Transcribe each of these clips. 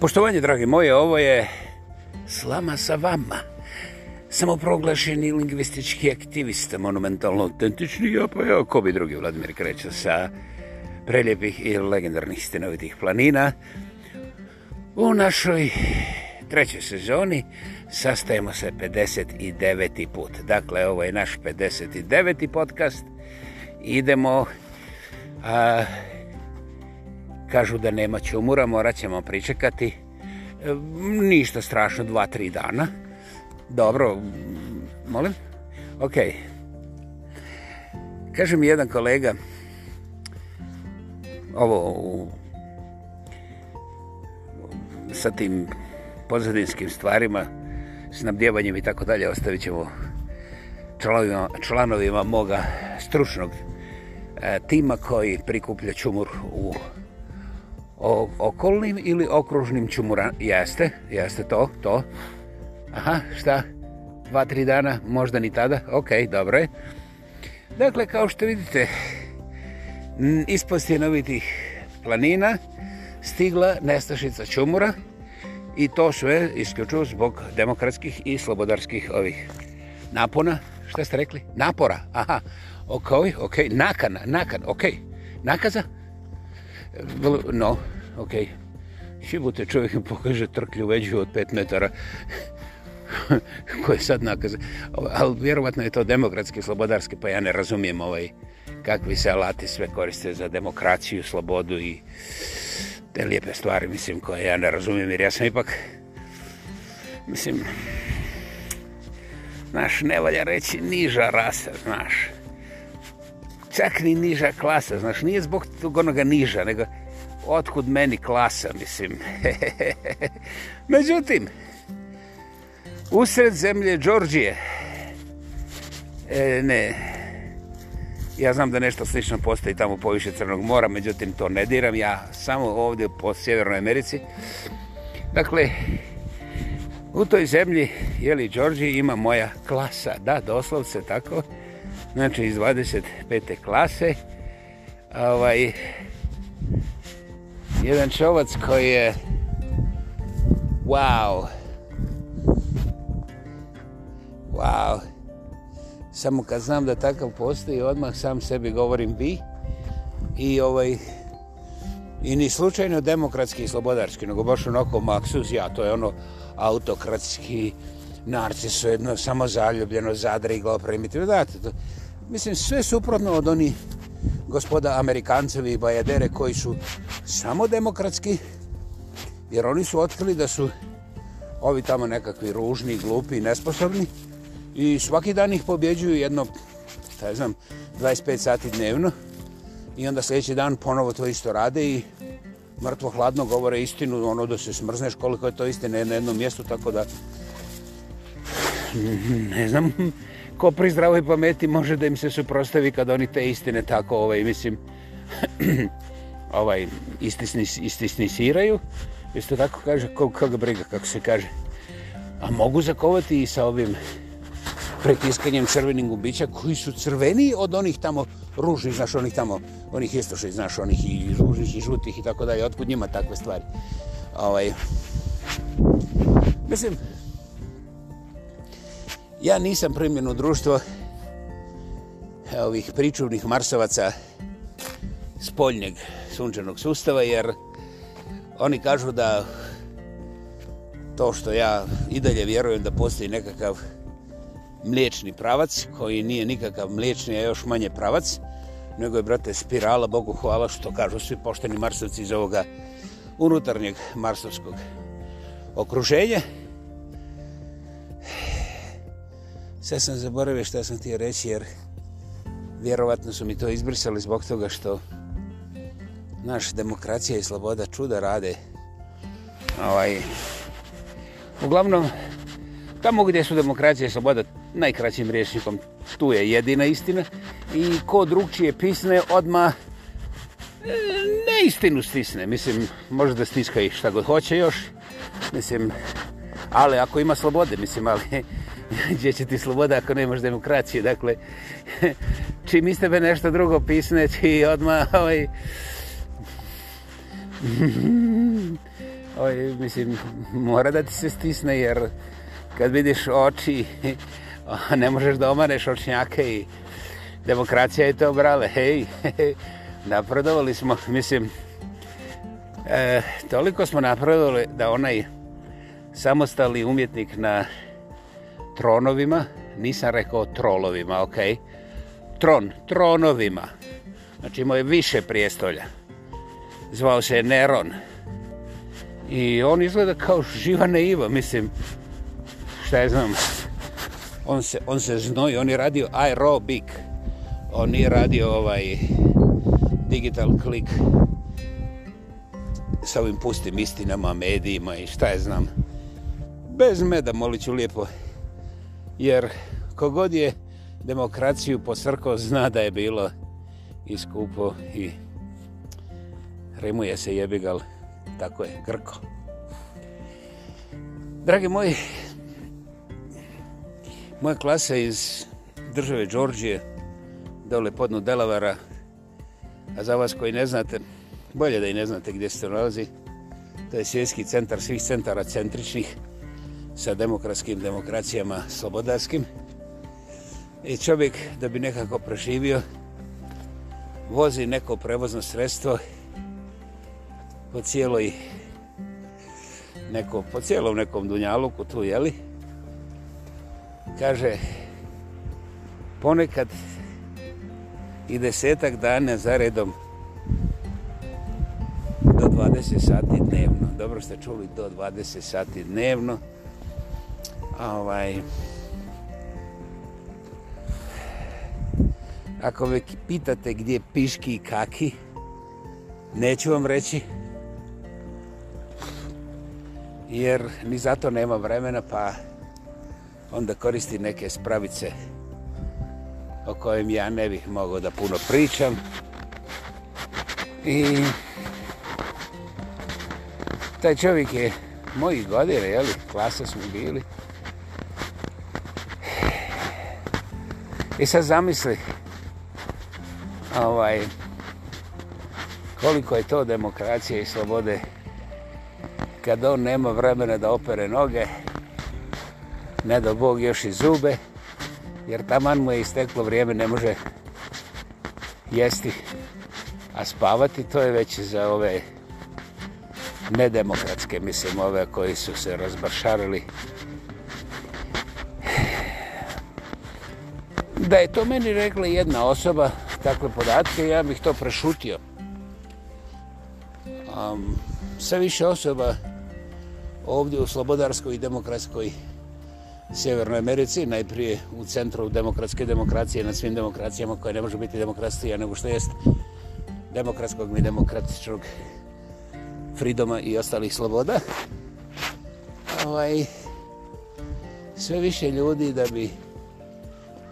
Poštovanje, dragi moje, ovo je slama sa vama. Samoproglašeni lingvistički aktivista, monumentalno autentični, ja pa ja, ko bi drugi Vladimir Kreća sa preljepih i legendarnih stenovitih planina. U našoj trećoj sezoni sastajemo se 59. put. Dakle, ovo je naš 59. podcast. Idemo... A, kažu da nema ćumura, morat ćemo pričekati e, ništa strašno, dva, tri dana. Dobro, molim? Ok. Kaže mi jedan kolega, ovo u, sa tim pozadinskim stvarima, snabdjevanjem i tako dalje, ostavit ćemo članovima, članovima moga stručnog e, tima koji prikuplja čumur u o, okolnim ili okružnim čumuran... Jeste, jeste to, to. Aha, šta? Dva, tri dana, možda ni tada. Okej, okay, dobro je. Dakle, kao što vidite, ispod stjenovitih planina stigla nestašica čumura i to sve isključuju zbog demokratskih i slobodarskih ovih napona. Šta ste rekli? Napora, aha. Okej, okay, okej, okay. nakana, nakana, okej. Okay. Nakaza? No, okej ok. Šibute čovjek im pokaže trklju veđu od 5 metara koje sad nakaze. Ali vjerovatno je to demokratski, slobodarski, pa ja ne razumijem ovaj kakvi se alati sve koriste za demokraciju, slobodu i te lijepe stvari, mislim, koje ja ne razumijem, jer ja sam ipak, mislim, znaš, ne valja reći niža rasa, znaš, čak ni niža klasa, znaš, nije zbog tog onoga niža, nego, otkud meni klasa, mislim. Međutim, usred zemlje Đorđije, e, ne, ja znam da nešto slično postoji tamo poviše Crnog mora, međutim, to ne diram ja, samo ovdje po Sjevernoj Americi. Dakle, u toj zemlji, jeli Đorđije, ima moja klasa, da, doslovce tako, znači iz 25. klase, ovaj, jedan čovac koji je wow wow samo kad znam da takav postoji odmah sam sebi govorim bi i ovaj i ni slučajno demokratski i slobodarski nego baš onako maksus ja to je ono autokratski narci su jedno samo zaljubljeno zadre i glopremitivno date to mislim sve suprotno od onih gospoda Amerikancevi i Bajadere koji su samo demokratski, jer oni su otkrili da su ovi tamo nekakvi ružni, glupi i nesposobni i svaki dan ih pobjeđuju jedno, ne znam, 25 sati dnevno i onda sljedeći dan ponovo to isto rade i mrtvo hladno govore istinu, ono da se smrzneš koliko je to istine na jednom mjestu, tako da ne znam ko pri zdravoj pameti može da im se suprostavi kada oni te istine tako ovaj, mislim ovaj istisni istisni siraju. Isto tako kaže kog koga briga kako se kaže. A mogu zakovati i sa ovim pritiskanjem crvenim gubića koji su crveni od onih tamo ružnih, znaš, onih tamo, onih istoših, znaš, onih i ružnih i žutih i tako dalje, otkud njima takve stvari. Ovaj, mislim, ja nisam primljen u društvo eh, ovih pričuvnih marsovaca spoljnjeg sunčanog sustava, jer oni kažu da to što ja i dalje vjerujem da postoji nekakav mliječni pravac, koji nije nikakav mliječni, a još manje pravac, nego je, brate, spirala, Bogu hvala, što kažu svi pošteni marsovci iz ovoga unutarnjeg marsovskog okruženja. Sve sam zaboravio što sam ti reći, jer vjerovatno su mi to izbrisali zbog toga što naša demokracija i sloboda čuda rade. Ovaj, uglavnom, tamo gdje su demokracija i sloboda najkraćim rječnikom, tu je jedina istina. I ko drugčije pisne, odma e, neistinu stisne. Mislim, može da stiska i šta god hoće još. Mislim, ali ako ima slobode, mislim, ali gdje će ti sloboda ako nemaš demokracije? Dakle, čim iz tebe nešto drugo pisne, ti odma ovaj, Oj, mislim, mora da ti se stisne jer kad vidiš oči, ne možeš da omaneš očnjake i demokracija je to brale. Hej, napredovali smo, mislim, e, toliko smo napredovali da onaj samostali umjetnik na tronovima, nisam rekao trolovima, okej, okay? tron, tronovima, znači imao je više prijestolja zvao se Neron. I on izgleda kao živa naiva, mislim, šta je znam, on se, on se znoji, on je radio aerobik, on je radio ovaj digital klik sa ovim pustim istinama, medijima i šta je znam. Bez meda, molit ću lijepo, jer kogod je demokraciju posrko zna da je bilo i skupo i rimuje se jebigal, tako je, grko. Dragi moji, moja klasa iz države Đorđije, dole podnu Delavara, a za vas koji ne znate, bolje da i ne znate gdje se to nalazi, to je svjetski centar svih centara centričnih sa demokratskim demokracijama slobodarskim. I čovjek da bi nekako preživio, vozi neko prevozno sredstvo po cijeloj neko, po cijelom nekom dunjaluku tu, jeli? Kaže, ponekad i desetak dana za redom do 20 sati dnevno. Dobro ste čuli, do 20 sati dnevno. A ovaj, ako me pitate gdje piški i kaki, neću vam reći, jer ni zato nema vremena pa onda koristi neke spravice o kojim ja ne bih mogao da puno pričam i taj čovjek je mojih godina, jeli, klasa smo bili i sad zamisli ovaj koliko je to demokracije i slobode kad on nema vremena da opere noge, ne da Bog još i zube, jer taman mu je isteklo vrijeme, ne može jesti, a spavati to je već za ove nedemokratske, mislim, ove koji su se razbašarili. Da je to meni rekla jedna osoba, takve podatke, ja bih to prešutio. Um, sve više osoba ovdje u slobodarskoj i demokratskoj Sjevernoj Americi, najprije u centru demokratske demokracije, na svim demokracijama koje ne može biti demokracija nego što jest demokratskog i demokratičnog fridoma i ostalih sloboda. Ovaj, sve više ljudi da bi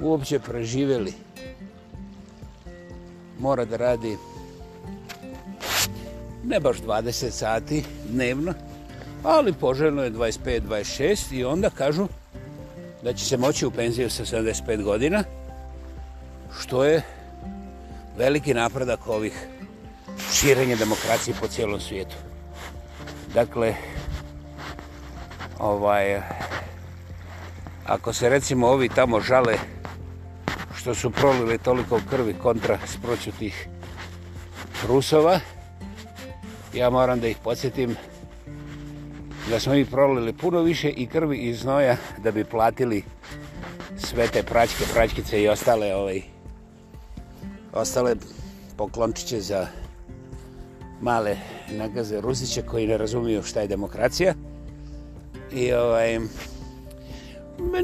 uopće preživjeli mora da radi ne baš 20 sati dnevno, ali poželjno je 25-26 i onda kažu da će se moći u penziju sa 75 godina, što je veliki napredak ovih širenja demokracije po cijelom svijetu. Dakle, ovaj, ako se recimo ovi tamo žale što su prolili toliko krvi kontra sproću tih Rusova, ja moram da ih podsjetim da smo mi prolili puno više i krvi i znoja da bi platili sve te pračke, pračkice i ostale ovaj, ostale poklončiće za male nagaze Ruziće koji ne razumiju šta je demokracija. I ovaj,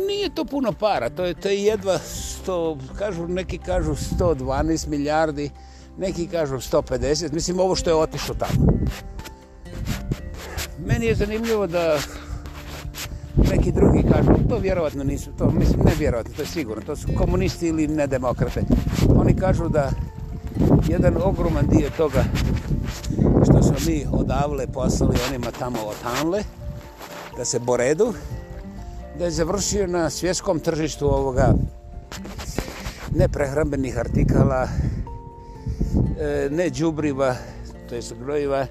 nije to puno para, to je, to je jedva 100, kažu, neki kažu 112 milijardi, neki kažu 150, mislim ovo što je otišlo tamo meni je zanimljivo da neki drugi kažu, to vjerovatno nisu, to mislim, ne vjerovatno, to je sigurno, to su komunisti ili nedemokrate. Oni kažu da jedan ogroman dio toga što smo mi odavle poslali onima tamo od Hanle, da se boredu, da je završio na svjetskom tržištu ovoga neprehrambenih artikala, e, ne džubriva, to je gnojiva,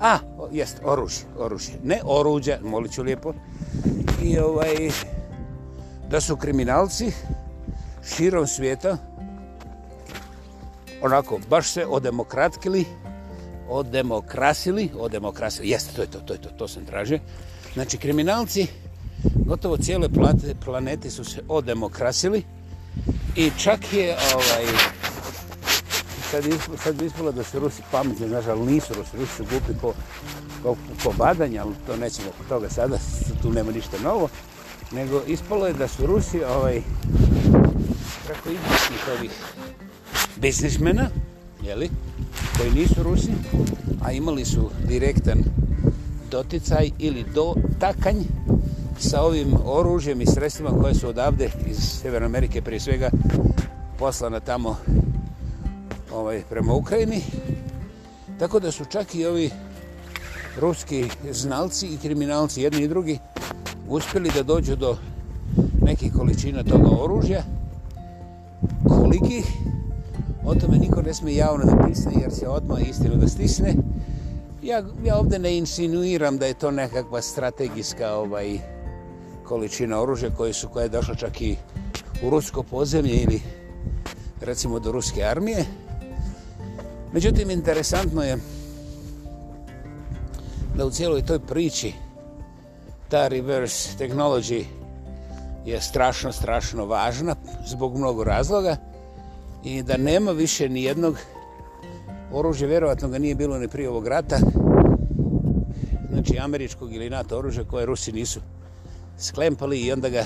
A, jest, oružje, oružje. Ne oruđe, molit ću lijepo. I ovaj, da su kriminalci širom svijeta onako, baš se odemokratkili, odemokrasili, odemokrasili, jeste, to je to, to je to, to sam tražio. Znači, kriminalci, gotovo cijele plate, planete su se odemokrasili i čak je, ovaj, sad, ispo, sad bi ispalo da se Rusi pamće, znaš, ali nisu Rusi, Rusi su glupi ko, ko, ko badanja, ali to nećemo oko toga sada, tu nema ništa novo, nego ispalo je da su Rusi, ovaj, preko izbisnih ovih biznismena, jeli, koji nisu Rusi, a imali su direktan doticaj ili dotakanj sa ovim oružjem i sredstvima koje su odavde iz Severne Amerike prije svega poslana tamo ovaj, prema Ukrajini. Tako da su čak i ovi ruski znalci i kriminalci jedni i drugi uspjeli da dođu do nekih količina toga oružja. Koliki? O tome niko ne smije javno da pisne jer se odmah istinu da stisne. Ja, ja ovdje ne insinuiram da je to nekakva strategijska ovaj, količina oružja koje su koje je došla čak i u rusko pozemlje ili recimo do ruske armije. Međutim, interesantno je da u cijeloj toj priči ta reverse technology je strašno, strašno važna zbog mnogo razloga i da nema više ni jednog oružja, vjerovatno ga nije bilo ni prije ovog rata, znači američkog ili NATO oružja koje Rusi nisu sklempali i onda ga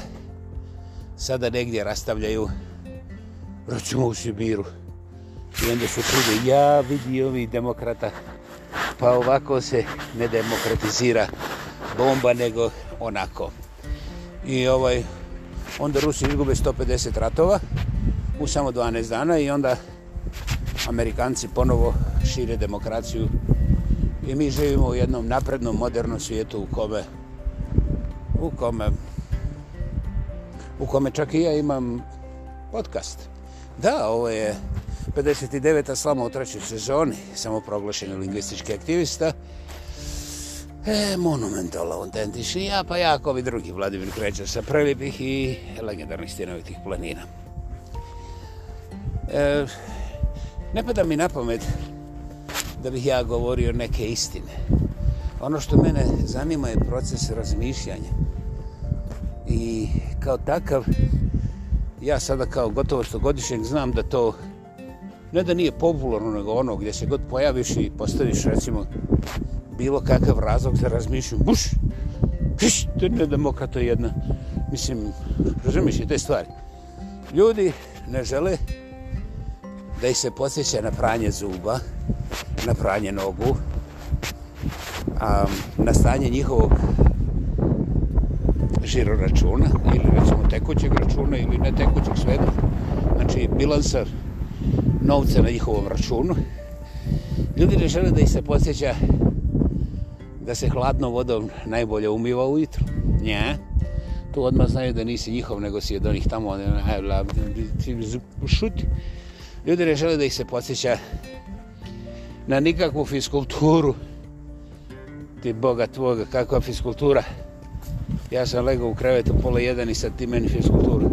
sada negdje rastavljaju, recimo u Sibiru. I onda se pride, ja vidi ovih demokrata, pa ovako se ne demokratizira bomba, nego onako. I ovaj, onda Rusi izgube 150 ratova u samo 12 dana i onda Amerikanci ponovo šire demokraciju i mi živimo u jednom naprednom, modernom svijetu u kome u kome u kome čak i ja imam podcast. Da, ovo je 59. slama u trećoj sezoni, samoproglašeni lingvistički aktivista. E, monumentalno autentični ja, pa ja kao i drugi Vladimir Kreća sa prelipih i legendarnih stinovitih planina. E, ne pada mi na pamet da bih ja govorio neke istine. Ono što mene zanima je proces razmišljanja. I kao takav, ja sada kao gotovo stogodišnjeg znam da to ne da nije popularno, nego ono gdje se god pojaviš i postaviš, recimo, bilo kakav razlog za razmišljanje, buš, piš, to je nedemokrata jedna. Mislim, razumiješ i te stvari. Ljudi ne žele da ih se posjeća na pranje zuba, na pranje nogu, a na stanje njihovog žiroračuna ili recimo tekućeg računa ili netekućeg svega. Znači, bilansar novca na njihovom računu. Ljudi ne žele da ih se posjeća da se hladno vodom najbolje umiva ujutru. Nje. Tu odmah znaju da nisi njihov, nego si od onih tamo... Šuti. Ljudi ne žele da ih se posjeća na nikakvu fiskulturu. Ti boga tvoga, kakva fiskultura. Ja sam legao u krevetu pola jedan i sad ti meni fiskulturu.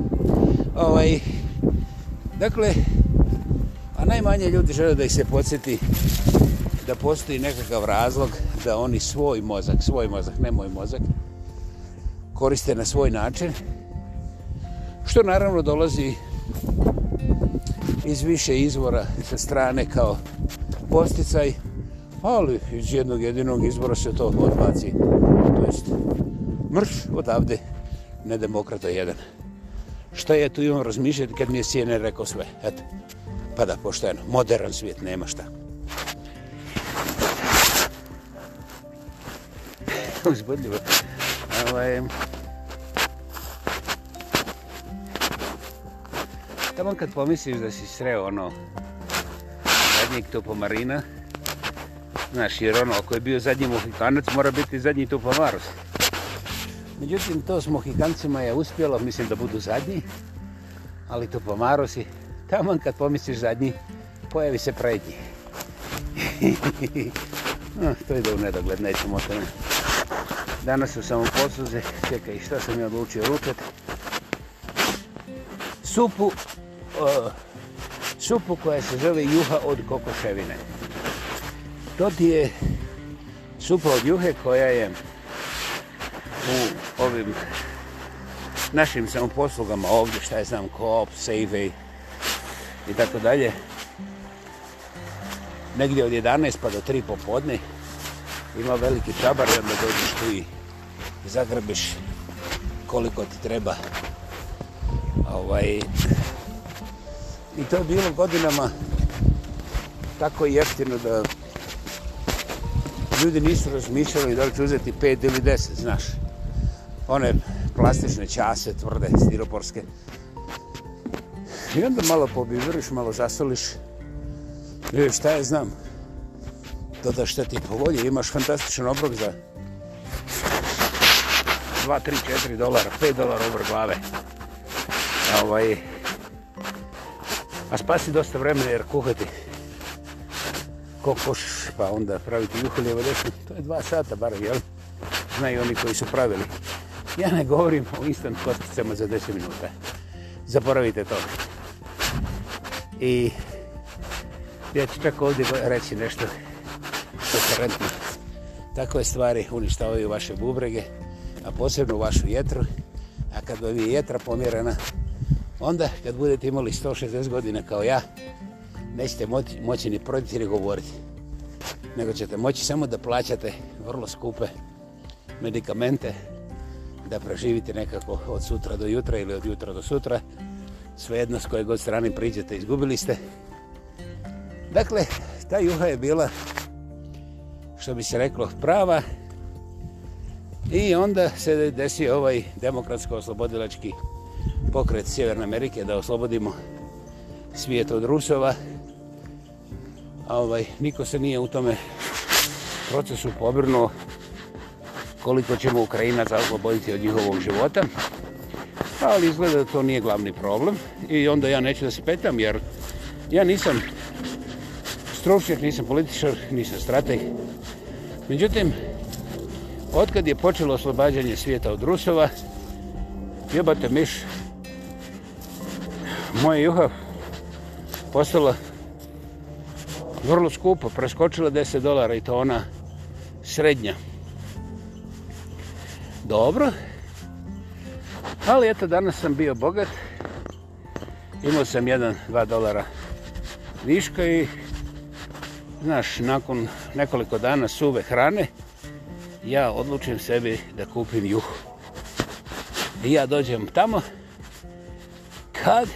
Ovaj, dakle, najmanje ljudi žele da ih se podsjeti da postoji nekakav razlog da oni svoj mozak, svoj mozak, ne moj mozak, koriste na svoj način, što naravno dolazi iz više izvora sa strane kao posticaj, ali iz jednog jedinog izbora se to odbaci. To jest, mrš odavde, nedemokrata jedan. Šta je tu imam razmišljati kad mi je Sijene rekao sve? Eto, propada pošteno. Modern svijet, nema šta. Uzbudljivo. Ovaj... Tamo kad pomisliš da si sreo ono zadnjeg topomarina, znaš, jer ono, ako je bio zadnji mohikanac, mora biti zadnji topomarus. Međutim, to s mohikancima je uspjelo, mislim da budu zadnji, ali topomarusi, tamo kad pomisliš zadnji, pojavi se prednji. to ide u nedogled, neće motane. Danas sam samo posluze, čekaj, šta sam je odlučio ručati. Supu, uh, supu koja se zove juha od kokoševine. To ti je supa od juhe koja je u ovim našim samoposlugama ovdje, šta je znam, Coop, Savey, i tako dalje. Negdje od 11 pa do 3 popodne ima veliki čabar, onda dođeš tu i zagrbiš koliko ti treba. Ovaj, I to je bilo godinama tako jeftino da ljudi nisu razmišljali da li će uzeti 5 ili 10, znaš. One plastične čase, tvrde, stiroporske, I onda malo pobivriš, malo zasoliš. Ili šta je, znam. Dodaš šta ti povolje, imaš fantastičan obrok za... 2, 3, 4 dolara, 5 dolara over glave. A, ovaj, a spasi dosta vremena jer kuhati kokoš, pa onda praviti juhu lijevo desno. To je 2 sata bar, jel? Znaju oni koji su pravili. Ja ne govorim o instant kosticama za 10 minuta. Zaboravite to. Zaboravite to i ja ću čak ovdje reći nešto referentno. Takve stvari uništavaju vaše bubrege, a posebno vašu jetru. A kad vam je jetra pomjerena, onda kad budete imali 160 godina kao ja, nećete moći, moći ni proditi ni govoriti. Nego ćete moći samo da plaćate vrlo skupe medikamente da preživite nekako od sutra do jutra ili od jutra do sutra svejedno s koje god strane priđete, izgubili ste. Dakle, ta juha je bila, što bi se reklo, prava. I onda se desio ovaj demokratsko-oslobodilački pokret Sjeverne Amerike da oslobodimo svijet od Rusova. A ovaj, niko se nije u tome procesu pobrnuo koliko ćemo Ukrajina zagloboditi od njihovog života ali izgleda da to nije glavni problem i onda ja neću da se petam jer ja nisam stručnjak, nisam političar, nisam strateg. Međutim, otkad je počelo oslobađanje svijeta od Rusova, jebate miš, moja juha postala vrlo skupa, preskočila 10 dolara i to ona srednja. Dobro, Ali eto, danas sam bio bogat. Imao sam 1-2 dolara viška i znaš, nakon nekoliko dana suve hrane, ja odlučim sebi da kupim juhu. I ja dođem tamo kad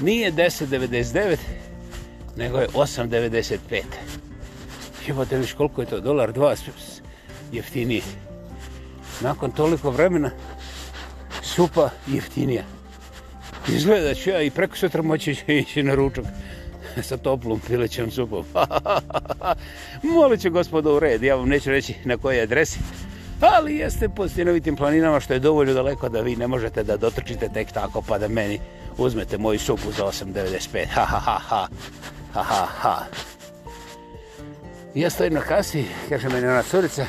nije 10.99, nego je 8.95. Jebote viš koliko je to, dolar, dva jeftinije. Nakon toliko vremena, supa jeftinija. Izgleda ću ja i preko sutra moći ću ići na ručak sa toplom pilećom supom. Molit ću gospoda u red, ja vam neću reći na kojoj adresi, ali jeste po stinovitim planinama što je dovoljno daleko da vi ne možete da dotrčite tek tako pa da meni uzmete moju supu za 8.95. ja stojim na kasi, kaže meni ona curica,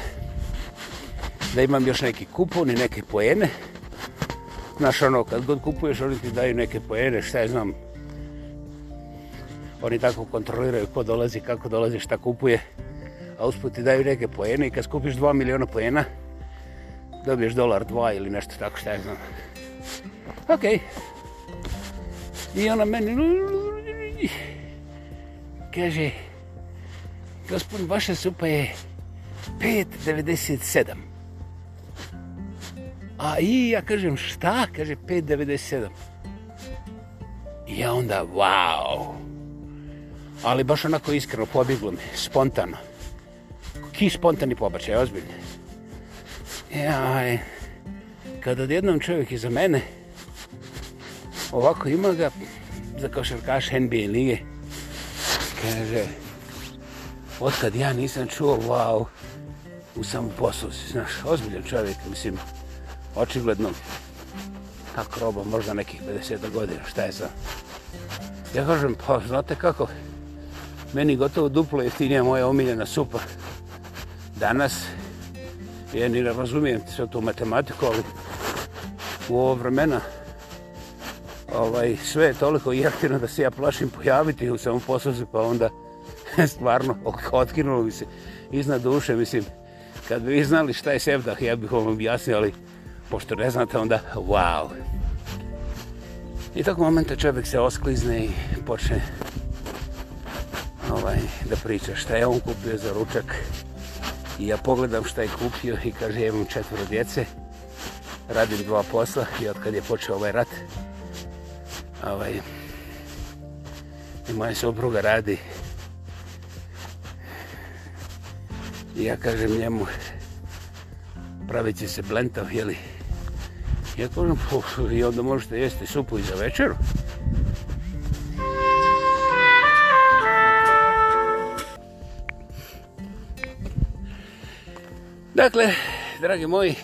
da imam još neki kupon i neke pojene. Znaš, ono, kad god kupuješ, oni ti daju neke pojene, šta je znam. Oni tako kontroliraju ko dolazi, kako dolazi, šta kupuje. A usput ti daju neke pojene i kad skupiš 2 miliona pojena, dobiješ dolar dva ili nešto tako, šta je znam. Okej. Okay. I ona meni... Kaže, gospod, vaša supa je 5.97. A i ja kažem, šta? Kaže, 5.97. I ja onda, wow. Ali baš onako iskreno, pobjeglo mi, spontano. Ki spontani pobačaj, ozbiljno. Ja, kada odjednom čovjek iza mene, ovako ima ga, za košarkaš NBA lige, kaže, otkad ja nisam čuo, wow, u samu poslu si, znaš, ozbiljan čovjek, mislim, očigledno ta kroba možda nekih 50 godina, šta je za... Ja kažem, pa znate kako, meni gotovo duplo jeftinija moja omiljena supa. Danas, ja ni ne razumijem sve tu matematiku, ali u ovo vremena ovaj, sve je toliko jeftino da se ja plašim pojaviti u samom poslozi, pa onda stvarno otkinulo mi se iznad duše, mislim, kad bi vi znali šta je sevdah, ja bih vam objasnio, ali pošto ne znate, onda wow. I tako momenta čovjek se osklizne i počne ovaj, da priča šta je on kupio za ručak. I ja pogledam šta je kupio i kaže ja imam četvro djece, radim dva posla i od kad je počeo ovaj rat, ovaj, i moja supruga radi, I ja kažem njemu, pravit će se blentav, jel'i? Ja kažem, po, i onda možete jesti supu i za večeru. Dakle, dragi moji,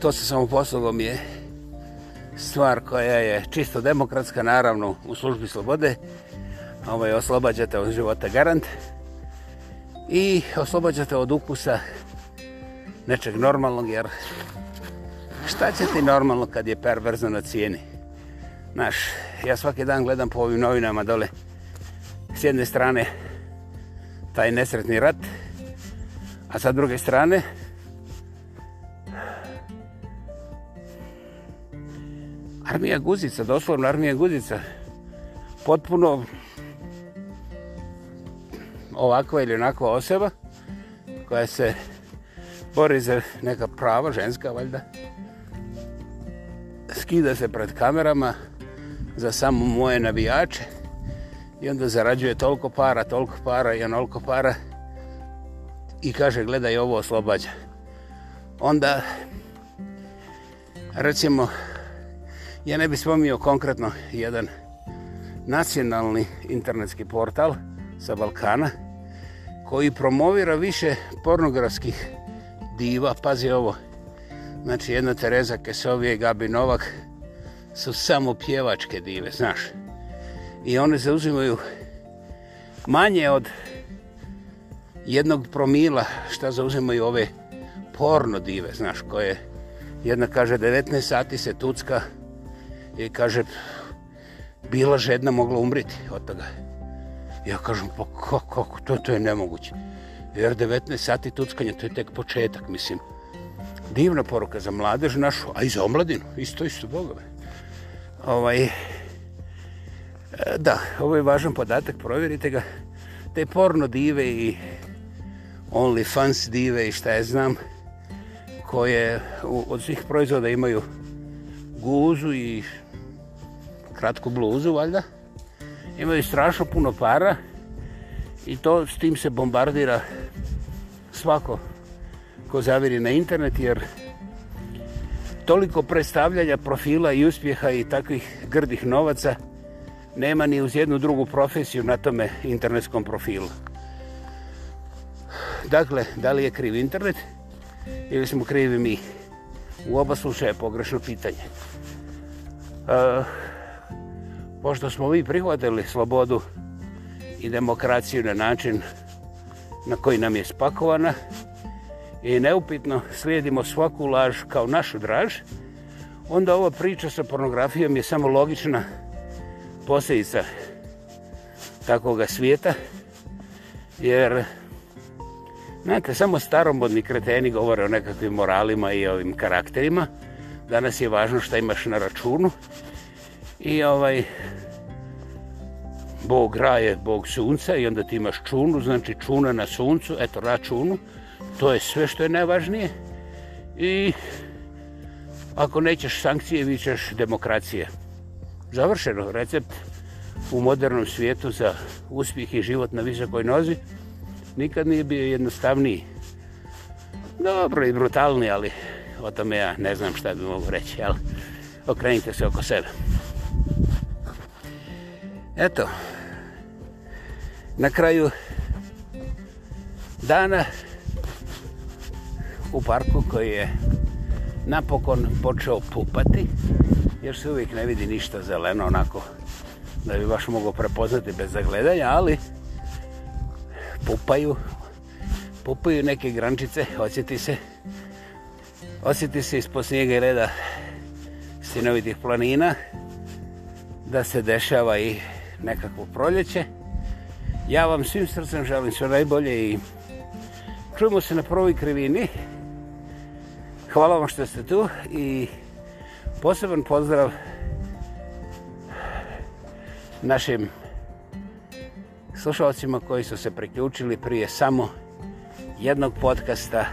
to sa samoposlogom je stvar koja je čisto demokratska, naravno, u službi slobode. Ovaj, oslobađate od života garant i oslobađate od ukusa nečeg normalnog, jer Šta će ti normalno kad je perverzno na cijeni? Znaš, ja svaki dan gledam po ovim novinama dole. S jedne strane taj nesretni rat, a sa druge strane armija guzica, doslovno armija guzica. Potpuno ovakva ili onakva osoba koja se bori za neka prava, ženska valjda, skida se pred kamerama za samo moje navijače i onda zarađuje toliko para, toliko para i onoliko para i kaže gledaj ovo oslobađa. Onda, recimo, ja ne bi spomio konkretno jedan nacionalni internetski portal sa Balkana koji promovira više pornografskih diva, pazi ovo, znači jedna Tereza Kesovija i Gabi Novak su samo pjevačke dive, znaš. I one zauzimaju manje od jednog promila šta zauzimaju ove porno dive, znaš, koje jedna kaže 19 sati se tucka i kaže bila žedna mogla umriti od toga. Ja kažem, pa kako, kako, to, to je nemoguće. Jer 19 sati tuckanja, to je tek početak, mislim divna poruka za mladež našu, a i za omladinu, isto, isto, bogove. Ovaj, e, da, ovo je važan podatak, provjerite ga. Te porno dive i only fans dive i šta je znam, koje u, od svih proizvoda imaju guzu i kratku bluzu, valjda, imaju strašno puno para i to s tim se bombardira svako ko zaviri na internet, jer toliko predstavljanja profila i uspjeha i takvih grdih novaca nema ni uz jednu drugu profesiju na tome internetskom profilu. Dakle, da li je kriv internet ili smo krivi mi? U oba slučaja je pogrešno pitanje. E, pošto smo vi prihvatili slobodu i demokraciju na način na koji nam je spakovana, i neupitno slijedimo svaku laž kao našu draž, onda ova priča sa pornografijom je samo logična posljedica takoga svijeta, jer znate, samo staromodni kreteni govore o nekakvim moralima i ovim karakterima. Danas je važno što imaš na računu. I ovaj Bog raje, Bog sunca i onda ti imaš čunu, znači čuna na suncu, eto računu to je sve što je najvažnije. I ako nećeš sankcije, vi ćeš demokracije. Završeno recept u modernom svijetu za uspjeh i život na visokoj nozi nikad nije bio jednostavniji. Dobro i brutalni, ali o tome ja ne znam šta bi mogu reći, ali okrenite se oko sebe. Eto, na kraju dana u parku koji je napokon počeo pupati, jer se uvijek ne vidi ništa zeleno, onako da bi baš mogo prepoznati bez zagledanja, ali pupaju, pupaju neke grančice, osjeti se, osjeti se ispod snijega i reda sinovitih planina, da se dešava i nekako proljeće. Ja vam svim srcem želim sve najbolje i čujemo se na prvoj krivini, Hvala vam što ste tu i poseban pozdrav našim slušalcima koji su se priključili prije samo jednog podcasta.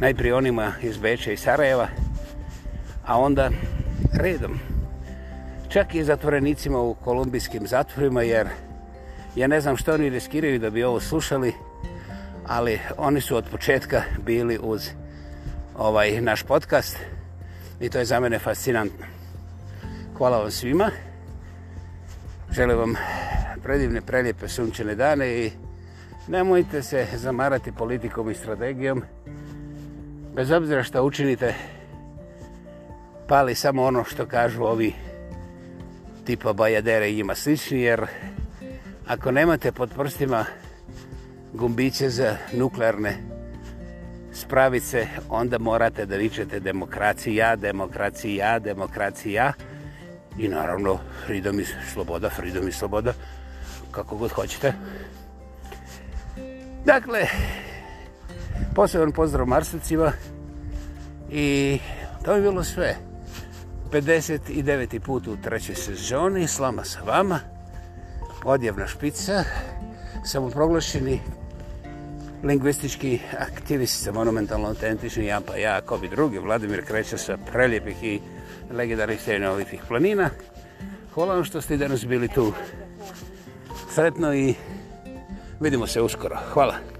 Najprije onima iz Beća i Sarajeva, a onda redom. Čak i zatvorenicima u kolumbijskim zatvorima, jer ja ne znam što oni riskiraju da bi ovo slušali, ali oni su od početka bili uz ovaj naš podcast i to je za mene fascinantno. Hvala vam svima. Želim vam predivne, prelijepe sunčene dane i nemojte se zamarati politikom i strategijom. Bez obzira što učinite, pali samo ono što kažu ovi tipa bajadere i njima slični, jer ako nemate pod prstima gumbiće za nuklearne spravice, onda morate da ričete demokracija, demokracija, demokracija i naravno freedom i sloboda, freedom i sloboda, kako god hoćete. Dakle, poseban pozdrav Marsovcima i to je bilo sve. 59. put u trećoj sezoni, slama sa vama, odjevna špica, samoproglašeni lingvistički aktivist sa monumentalno autentičnim ja pa ja, ako bi drugi, Vladimir Kreća sa preljepih i legendarnih stenovitih planina. Hvala vam što ste danas bili tu. Sretno i vidimo se uskoro. Hvala.